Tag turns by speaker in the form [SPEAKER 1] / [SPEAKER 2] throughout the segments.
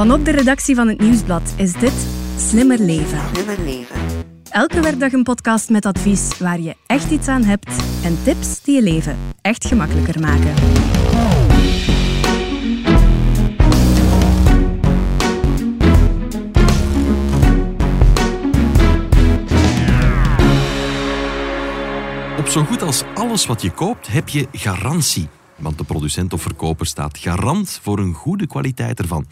[SPEAKER 1] Vanop de redactie van het Nieuwsblad is dit Slimmer Leven.
[SPEAKER 2] Slimmer leven.
[SPEAKER 1] Elke werkdag een podcast met advies waar je echt iets aan hebt en tips die je leven echt gemakkelijker maken.
[SPEAKER 3] Op zo goed als alles wat je koopt heb je garantie. Want de producent of verkoper staat garant voor een goede kwaliteit ervan.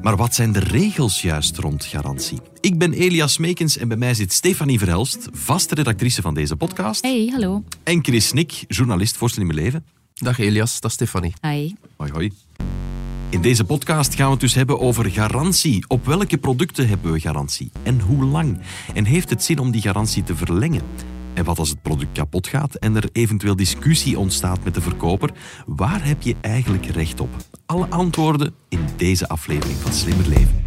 [SPEAKER 3] Maar wat zijn de regels juist rond garantie? Ik ben Elias Meekens en bij mij zit Stefanie Verhelst, vaste redactrice van deze podcast.
[SPEAKER 4] Hey, hallo.
[SPEAKER 3] En Chris Nick, journalist voor Slimme Leven.
[SPEAKER 5] Dag Elias, dat is Stefanie.
[SPEAKER 4] Hi.
[SPEAKER 3] Hoi, hoi. In deze podcast gaan we het dus hebben over garantie. Op welke producten hebben we garantie? En hoe lang? En heeft het zin om die garantie te verlengen? En wat als het product kapot gaat en er eventueel discussie ontstaat met de verkoper? Waar heb je eigenlijk recht op? Alle antwoorden in deze aflevering van Slimmer Leven.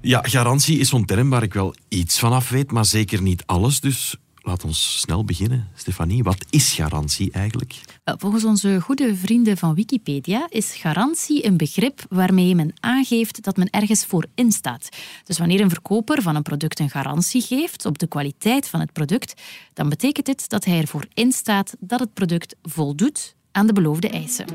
[SPEAKER 3] Ja, garantie is zo'n term waar ik wel iets van af weet, maar zeker niet alles. Dus laat ons snel beginnen. Stefanie, wat is garantie eigenlijk?
[SPEAKER 4] Volgens onze goede vrienden van Wikipedia is garantie een begrip waarmee men aangeeft dat men ergens voor instaat. Dus wanneer een verkoper van een product een garantie geeft op de kwaliteit van het product, dan betekent dit dat hij ervoor instaat dat het product voldoet aan de beloofde eisen.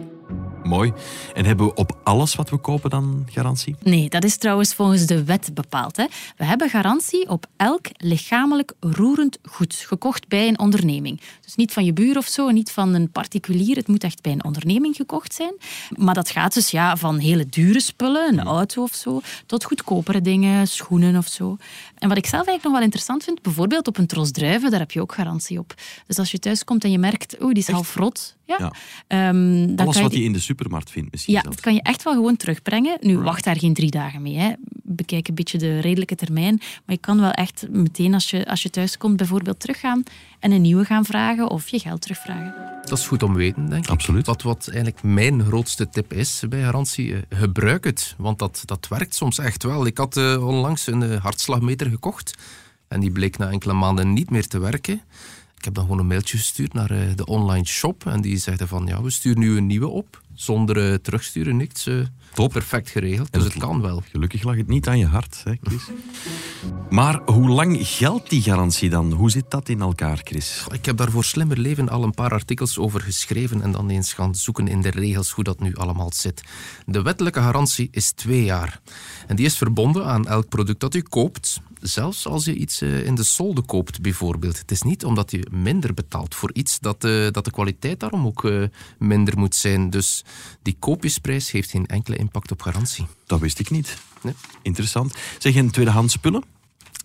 [SPEAKER 3] Mooi. En hebben we op alles wat we kopen dan garantie?
[SPEAKER 4] Nee, dat is trouwens volgens de wet bepaald. Hè. We hebben garantie op elk lichamelijk roerend goed, gekocht bij een onderneming. Dus niet van je buur of zo, niet van een particulier. Het moet echt bij een onderneming gekocht zijn. Maar dat gaat dus ja, van hele dure spullen, een auto of zo, tot goedkopere dingen, schoenen of zo. En wat ik zelf eigenlijk nog wel interessant vind, bijvoorbeeld op een tros druiven, daar heb je ook garantie op. Dus als je thuis komt en je merkt, oeh, die is half rot. Ja,
[SPEAKER 3] Ja.
[SPEAKER 4] ehm, dan
[SPEAKER 3] Alles
[SPEAKER 4] kan je
[SPEAKER 3] wat je in de supermarkt vindt misschien
[SPEAKER 4] ja,
[SPEAKER 3] zelfs.
[SPEAKER 4] dat kan je echt wel gewoon terugbrengen. Nu, wacht daar geen drie dagen mee. Hè. Bekijk een beetje de redelijke termijn. Maar je kan wel echt meteen als je, als je thuis komt bijvoorbeeld teruggaan en een nieuwe gaan vragen of je geld terugvragen.
[SPEAKER 5] Dat is goed om weten, denk ik.
[SPEAKER 3] Absoluut.
[SPEAKER 5] Wat, wat eigenlijk mijn grootste tip is bij garantie, eh, gebruik het. Want dat, dat werkt soms echt wel. Ik had eh, onlangs een eh, hartslagmeter gekocht en die bleek na enkele maanden niet meer te werken. Ik heb dan gewoon een mailtje gestuurd naar eh, de online shop en die zeiden van ja, we sturen nu een nieuwe op. Zonder eh, terugsturen, niks. eh,
[SPEAKER 3] Top.
[SPEAKER 5] Perfect geregeld, dus
[SPEAKER 3] het-
[SPEAKER 5] het kan wel.
[SPEAKER 3] Gelukkig lag het niet aan je hart, hè, Chris. maar hoe lang geldt die garantie dan? Hoe zit dat in elkaar, Chris?
[SPEAKER 5] Ik heb daar voor Slimmer Leven al een paar artikels over geschreven en dan eens gaan zoeken in de regels hoe dat nu allemaal zit. De wettelijke garantie is twee jaar. En die is verbonden aan elk product dat u koopt, zelfs als je iets eh, in de solde koopt bijvoorbeeld. Het is niet omdat je minder betaalt voor iets dat, eh, dat de kwaliteit daarom ook eh, minder moet zijn. Dus die koopjesprijs heeft geen enkele impact op garantie.
[SPEAKER 3] Dat wist ik niet.
[SPEAKER 5] Nee.
[SPEAKER 3] Interessant. Zeg, en tweedehands spullen?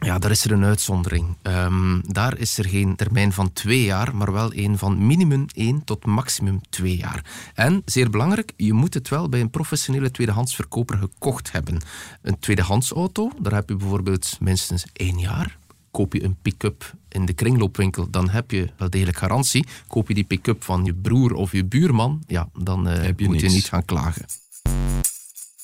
[SPEAKER 5] Ja, daar is er een uitzondering. Ehm, daar is er geen termijn van twee jaar, maar wel een van minimum één tot maximum twee jaar. En, zeer belangrijk, je moet het wel bij een professionele tweedehandsverkoper gekocht hebben. Een tweedehandsauto, daar heb je bijvoorbeeld minstens één jaar. Koop je een pick-up in de kringloopwinkel, dan heb je wel degelijk garantie. Koop je die pick-up van je broer of je buurman, ja, dan eh,
[SPEAKER 3] je
[SPEAKER 5] moet je niet gaan klagen.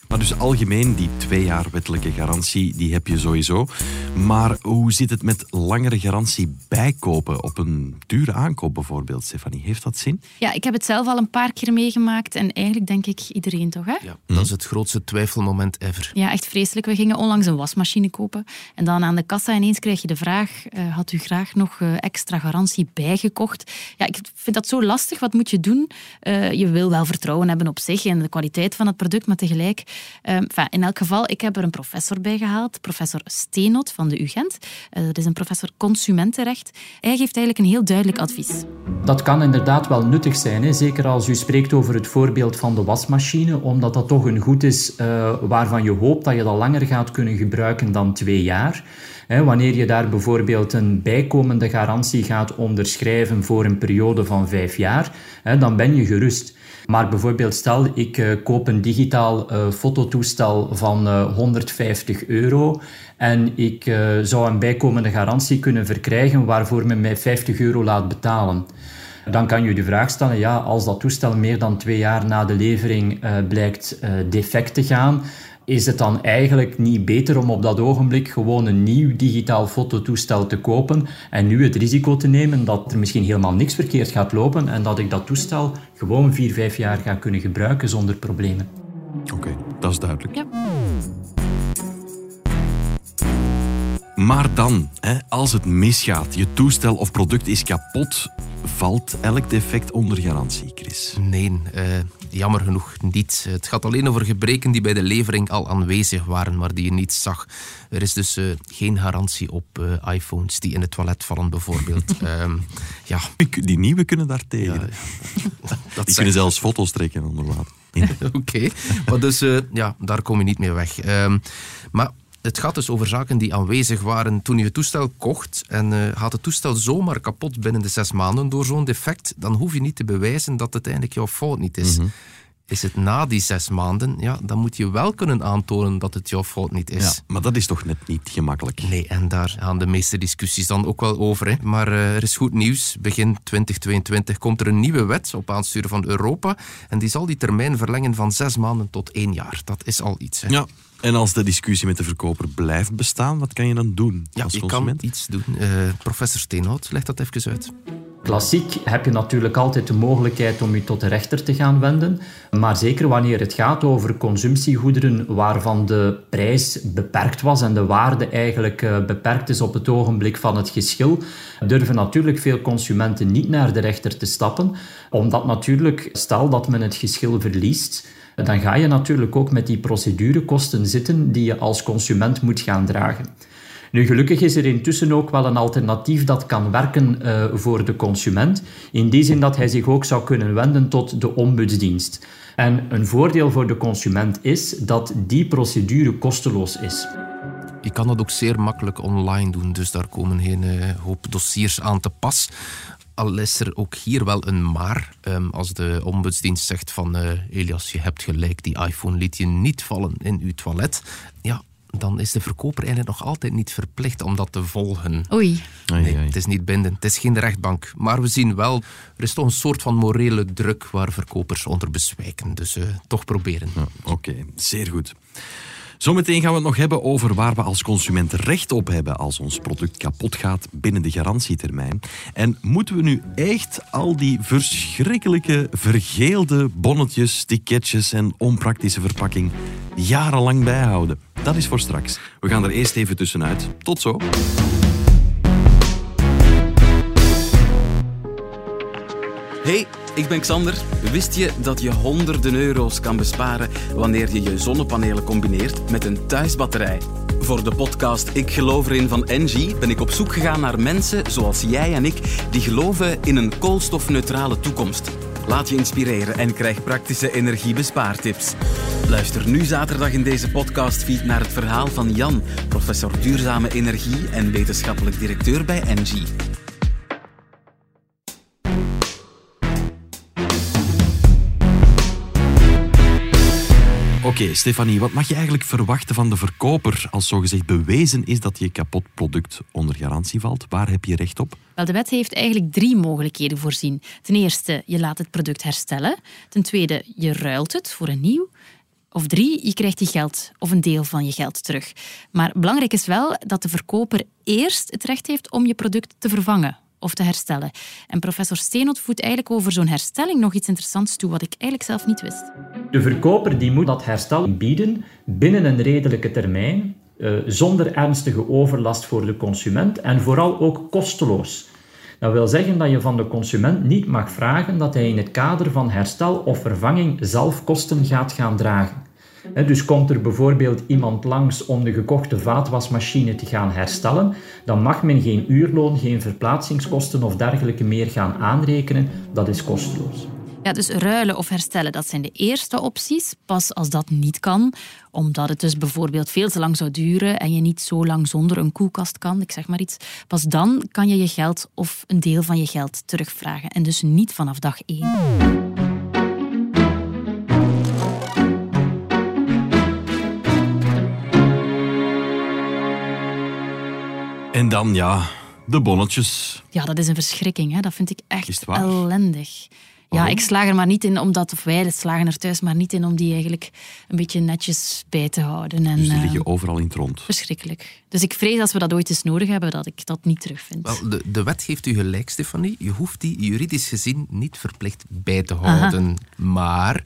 [SPEAKER 3] Maar dus algemeen, die twee jaar wettelijke garantie, die heb je sowieso. Maar hoe zit het met langere garantie bijkopen op een dure aankoop bijvoorbeeld, Stefanie? Heeft dat zin?
[SPEAKER 4] Ja, ik heb het zelf al een paar keer meegemaakt en eigenlijk denk ik iedereen toch, hè?
[SPEAKER 5] Ja, dat is het grootste twijfelmoment ever.
[SPEAKER 4] Ja, echt vreselijk. We gingen onlangs een wasmachine kopen. En dan aan de kassa ineens krijg je de vraag: eh, had u graag nog eh, extra garantie bijgekocht? Ja, ik vind dat zo lastig. Wat moet je doen? Eh, je wil wel vertrouwen hebben op zich en de kwaliteit van het product, maar tegelijk. Eh, enfin, in elk geval, ik heb er een professor bij gehaald, professor Steenot van de UGent. Eh, dat is een professor consumentenrecht. Hij geeft eigenlijk een heel duidelijk advies.
[SPEAKER 6] Dat kan inderdaad wel nuttig zijn, hè? zeker als u spreekt over het voorbeeld van de wasmachine, omdat dat toch een goed is eh, waarvan je hoopt dat je dat langer gaat kunnen gebruiken dan twee jaar. Wanneer je daar bijvoorbeeld een bijkomende garantie gaat onderschrijven voor een periode van vijf jaar, dan ben je gerust. Maar bijvoorbeeld stel, ik eh, koop een digitaal eh, fototoestel van eh, 150 euro en ik eh, zou een bijkomende garantie kunnen verkrijgen waarvoor men mij 50 euro laat betalen. Dan kan je de vraag stellen, ja, als dat toestel meer dan twee jaar na de levering eh, blijkt eh, defect te gaan, is het dan eigenlijk niet beter om op dat ogenblik gewoon een nieuw digitaal fototoestel te kopen en nu het risico te nemen dat er misschien helemaal niks verkeerd gaat lopen en dat ik dat toestel gewoon vier, vijf jaar ga kunnen gebruiken zonder problemen?
[SPEAKER 3] Oké, dat is duidelijk.
[SPEAKER 4] Ja.
[SPEAKER 3] Maar dan, hè, als het misgaat, je toestel of product is kapot, valt elk defect onder garantie, Chris?
[SPEAKER 5] Nee, uh, jammer genoeg niet. Het gaat alleen over gebreken die bij de levering al aanwezig waren, maar die je niet zag. Er is dus uh, geen garantie op uh, iPhones die in het toilet vallen, bijvoorbeeld. um, ja.
[SPEAKER 3] Die nieuwe kunnen daar tegen. Ja, ja. Dat die kunnen zelfs foto's trekken onder water.
[SPEAKER 5] Oké, okay. maar dus ja, daar kom je niet meer weg. Um, maar het gaat dus over zaken die aanwezig waren toen je het toestel kocht. En uh, gaat het toestel zomaar kapot binnen de zes maanden door zo'n defect, dan hoef je niet te bewijzen dat het eigenlijk jouw fout niet is. Mm Is het na die zes maanden, ja, dan moet je wel kunnen aantonen dat het jouw fout niet is.
[SPEAKER 3] Ja, maar dat is toch net niet gemakkelijk?
[SPEAKER 5] Nee, en daar gaan de meeste discussies dan ook wel over. Hè. Maar uh, er is goed nieuws. Begin 2022 komt er een nieuwe wet op aansturen van Europa. En die zal die termijn verlengen van zes maanden tot één jaar. Dat is al iets. Hè.
[SPEAKER 3] Ja, en als de discussie met de verkoper blijft bestaan, wat kan je dan doen
[SPEAKER 5] ja,
[SPEAKER 3] als
[SPEAKER 5] je
[SPEAKER 3] consument?
[SPEAKER 5] kan iets doen. Uh, professor Steenhout, leg dat even uit.
[SPEAKER 6] Klassiek heb je natuurlijk altijd de mogelijkheid om je tot de rechter te gaan wenden. Maar zeker wanneer het gaat over consumptiegoederen waarvan de prijs beperkt was en de waarde eigenlijk uh, beperkt is op het ogenblik van het geschil, durven natuurlijk veel consumenten niet naar de rechter te stappen. Omdat natuurlijk, stel dat men het geschil verliest, dan ga je natuurlijk ook met die procedurekosten zitten die je als consument moet gaan dragen. Nu, gelukkig is er intussen ook wel een alternatief dat kan werken uh, voor de consument, in die zin dat hij zich ook zou kunnen wenden tot de ombudsdienst. En een voordeel voor de consument is dat die procedure kosteloos is.
[SPEAKER 5] Je kan dat ook zeer makkelijk online doen, dus daar komen geen uh, hoop dossiers aan te pas al is er ook hier wel een maar. Um, als de ombudsdienst zegt van uh, Elias, je hebt gelijk, die iPhone liet je niet vallen in uw toilet. Ja, dan is de verkoper eigenlijk nog altijd niet verplicht om dat te volgen.
[SPEAKER 4] Oei.
[SPEAKER 5] Nee, het is niet bindend. Het is geen rechtbank. Maar we zien wel, er is toch een soort van morele druk waar verkopers onder bezwijken. Dus uh, toch proberen.
[SPEAKER 3] Ja, Oké, okay. zeer goed. Zometeen gaan we het nog hebben over waar we als consument recht op hebben als ons product kapot gaat binnen de garantietermijn. En moeten we nu echt al die verschrikkelijke vergeelde bonnetjes, ticketjes en onpraktische verpakking jarenlang bijhouden? Dat is voor straks. We gaan er eerst even tussenuit. Tot zo.
[SPEAKER 2] Hey, ik ben Xander. Wist je dat je honderden euro's kan besparen wanneer je je zonnepanelen combineert met een thuisbatterij? Voor de podcast Ik geloof erin van Engie ben ik op zoek gegaan naar mensen zoals jij en ik die geloven in een koolstofneutrale toekomst. Laat je inspireren en krijg praktische energiebespaartips. Luister nu zaterdag in deze podcastfeed naar het verhaal van Jan, professor duurzame energie en wetenschappelijk directeur bij Engie.
[SPEAKER 3] Oké, Stefanie, wat mag je eigenlijk verwachten van de verkoper als zogezegd bewezen is dat je kapot product onder garantie valt? Waar heb je recht op?
[SPEAKER 4] Wel, de wet heeft eigenlijk drie mogelijkheden voorzien. Ten eerste, je laat het product herstellen. Ten tweede, je ruilt het voor een nieuw. Of drie, je krijgt je geld of een deel van je geld terug. Maar belangrijk is wel dat de verkoper eerst het recht heeft om je product te vervangen of te herstellen. En professor Steenot voert eigenlijk over zo'n herstelling nog iets interessants toe, wat ik eigenlijk zelf niet wist.
[SPEAKER 6] De verkoper die moet dat herstel bieden binnen een redelijke termijn, uh, zonder ernstige overlast voor de consument en vooral ook kosteloos. Dat wil zeggen dat je van de consument niet mag vragen dat hij in het kader van herstel of vervanging zelf kosten gaat gaan dragen. Dus komt er bijvoorbeeld iemand langs om de gekochte vaatwasmachine te gaan herstellen, dan mag men geen uurloon, geen verplaatsingskosten of dergelijke meer gaan aanrekenen. Dat is kosteloos.
[SPEAKER 4] Ja, dus ruilen of herstellen, dat zijn de eerste opties. Pas als dat niet kan, omdat het dus bijvoorbeeld veel te lang zou duren en je niet zo lang zonder een koelkast kan, ik zeg maar iets, pas dan kan je je geld of een deel van je geld terugvragen. En dus niet vanaf dag één.
[SPEAKER 3] En dan, ja, de bonnetjes.
[SPEAKER 4] Ja, dat is een verschrikking. Hè? Dat vind ik echt ellendig. Ja, ik slaag er maar niet in, omdat, of wij slagen er thuis maar niet in om die eigenlijk een beetje netjes bij te houden. En,
[SPEAKER 3] dus die liggen overal in het rond.
[SPEAKER 4] Verschrikkelijk. Dus ik vrees als we dat ooit eens nodig hebben, dat ik dat niet terugvind.
[SPEAKER 5] Wel, de, de wet geeft u gelijk, Stefanie. Je hoeft die juridisch gezien niet verplicht bij te houden. Maar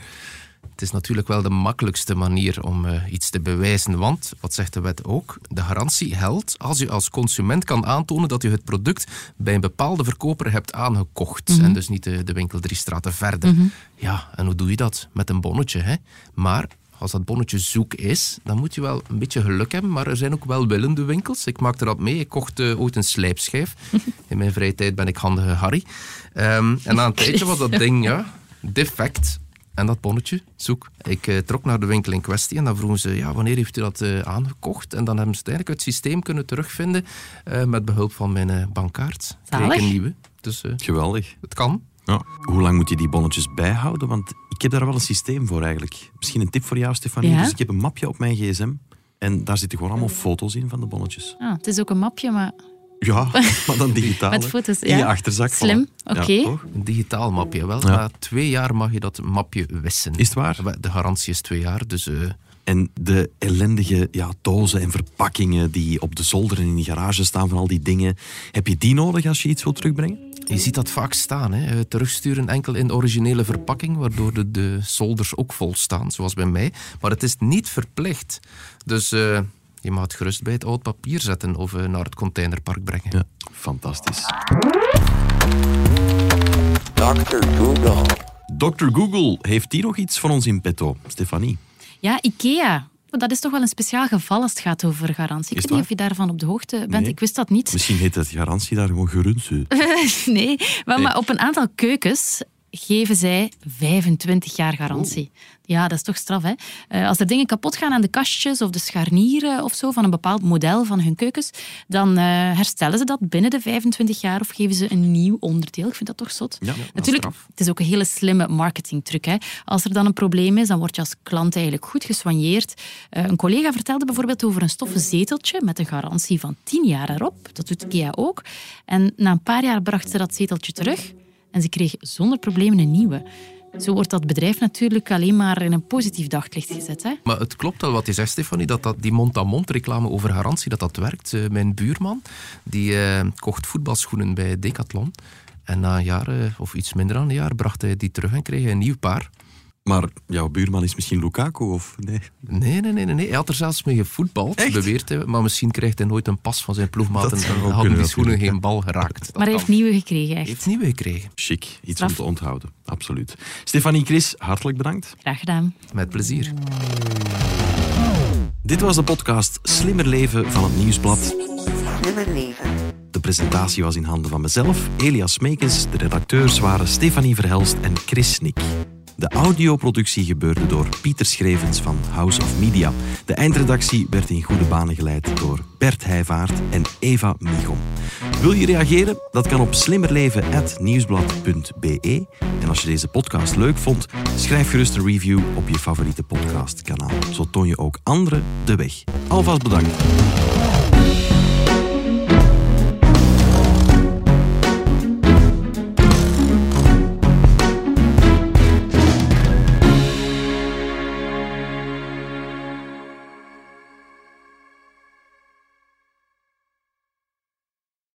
[SPEAKER 5] het is natuurlijk wel de makkelijkste manier om uh, iets te bewijzen, want, wat zegt de wet ook, de garantie geldt als je als consument kan aantonen dat je het product bij een bepaalde verkoper hebt aangekocht
[SPEAKER 4] Mhm.
[SPEAKER 5] en dus niet de, de winkel drie straten verder. Ja, en hoe doe je dat? Met een bonnetje, hè? Maar als dat bonnetje zoek is, dan moet je wel een beetje geluk hebben. Maar er zijn ook welwillende winkels. Ik maakte dat mee. Ik kocht eh, ooit een slijpschijf. In mijn vrije tijd ben ik handige Harry. Ehm, en na een tijdje was dat ding ja, defect. En dat bonnetje, zoek. Ik eh, trok naar de winkel in kwestie en dan vroegen ze, ja, wanneer heeft u dat eh, aangekocht? En dan hebben ze het eigenlijk het systeem kunnen terugvinden eh, met behulp van mijn bankkaart. Kreeg
[SPEAKER 4] Zalig.
[SPEAKER 5] een nieuwe. Dus eh,
[SPEAKER 3] Geweldig.
[SPEAKER 5] het kan.
[SPEAKER 3] Ja. Hoe lang moet je die bonnetjes bijhouden? Want ik heb daar wel een systeem voor eigenlijk. Misschien een tip voor jou, Stefanie.
[SPEAKER 4] Ja?
[SPEAKER 3] Dus ik heb een mapje op mijn gsm. En daar zitten gewoon allemaal foto's in van de bonnetjes.
[SPEAKER 4] Ah, het is ook een mapje, maar
[SPEAKER 3] Ja, maar dan digitaal.
[SPEAKER 4] Met foto's,
[SPEAKER 3] In je
[SPEAKER 4] ja.
[SPEAKER 3] achterzak.
[SPEAKER 4] Slim,
[SPEAKER 3] voilà. Ja,
[SPEAKER 4] oké.
[SPEAKER 3] toch?
[SPEAKER 5] Een digitaal mapje. Wel,
[SPEAKER 3] Ja.
[SPEAKER 5] na twee jaar mag je dat mapje wissen.
[SPEAKER 3] Is het waar?
[SPEAKER 5] De garantie is twee jaar, dus... eh,
[SPEAKER 3] En de ellendige ja, dozen en verpakkingen die op de zolder en in de garage staan van al die dingen. Heb je die nodig als je iets wilt terugbrengen?
[SPEAKER 5] Je ziet dat vaak staan. Hè. Eh, Terugsturen enkel in de originele verpakking, waardoor de, de zolders ook vol staan, zoals bij mij. Maar het is niet verplicht. Dus eh, je mag het gerust bij het oud papier zetten of eh, naar het containerpark brengen.
[SPEAKER 3] Ja, fantastisch.
[SPEAKER 7] Dr. Google.
[SPEAKER 3] Dr. Google, heeft hier nog iets voor ons in petto? Stefanie?
[SPEAKER 4] ja, IKEA. Dat is toch wel een speciaal geval als het gaat over garantie. Ik weet niet of je daarvan op de hoogte bent.
[SPEAKER 3] Nee.
[SPEAKER 4] Ik wist dat niet.
[SPEAKER 3] Misschien heet het garantie daar gewoon gerunsu.
[SPEAKER 4] nee, maar, maar op een aantal keukens geven zij 25 jaar garantie. Ja, dat is toch straf, hè? Eh, als er dingen kapot gaan aan de kastjes of de scharnieren of zo van een bepaald model van hun keukens, dan eh, herstellen ze dat binnen de 25 jaar of geven ze een nieuw onderdeel. Ik vind dat toch zot.
[SPEAKER 3] Ja,
[SPEAKER 4] Natuurlijk, het is ook een hele slimme marketingtruc. Hè. Als er dan een probleem is, dan word je als klant eigenlijk goed gesoigneerd. Eh, een collega vertelde bijvoorbeeld over een stoffen zeteltje met een garantie van 10 jaar erop. Dat doet IKEA ook. En na een paar jaar bracht ze dat zeteltje terug en ze kreeg zonder problemen een nieuwe. Zo wordt dat bedrijf natuurlijk alleen maar in een positief daglicht gezet. Hè.
[SPEAKER 5] Maar het klopt wel wat je zegt, Stefanie, dat, dat die mond-aan-mond reclame over garantie, dat dat werkt. Eh, mijn buurman, die eh, kocht voetbalschoenen bij Decathlon. En na een jaar, eh, of iets minder dan een jaar, bracht hij die terug en kreeg hij een nieuw paar.
[SPEAKER 3] Maar jouw buurman is misschien Lukaku, of nee?
[SPEAKER 5] Nee, nee, nee, nee. Hij had er zelfs mee gevoetbald,
[SPEAKER 3] Echt?
[SPEAKER 5] beweert hij. Maar misschien krijgt hij nooit een pas van zijn ploegmaten en
[SPEAKER 3] ook
[SPEAKER 5] hadden
[SPEAKER 3] kunnen
[SPEAKER 5] die schoenen geen bal geraakt. Dat
[SPEAKER 4] Maar hij heeft nieuwe gekregen,
[SPEAKER 5] Hij
[SPEAKER 4] echt.
[SPEAKER 5] heeft nieuwe gekregen.
[SPEAKER 3] Chic, iets
[SPEAKER 4] Straf.
[SPEAKER 3] om te onthouden. Absoluut. Stefanie, Chris, hartelijk bedankt.
[SPEAKER 4] Graag gedaan.
[SPEAKER 5] Met plezier.
[SPEAKER 3] Dit was de podcast Slimmer Leven van het Nieuwsblad.
[SPEAKER 7] Slimmer leven.
[SPEAKER 3] De presentatie was in handen van mezelf, Elias Meekens. De redacteurs waren Stefanie Verhelst en Chris Snik. De audioproductie gebeurde door Pieter Schrevens van House of Media. De eindredactie werd in goede banen geleid door Bert Heijvaart en Eva Michom. Wil je reageren? Dat kan op slimmerleven.nieuwsblad.be. En als je deze podcast leuk vond, schrijf gerust een review op je favoriete podcastkanaal. Zo toon je ook anderen de weg. Alvast bedankt.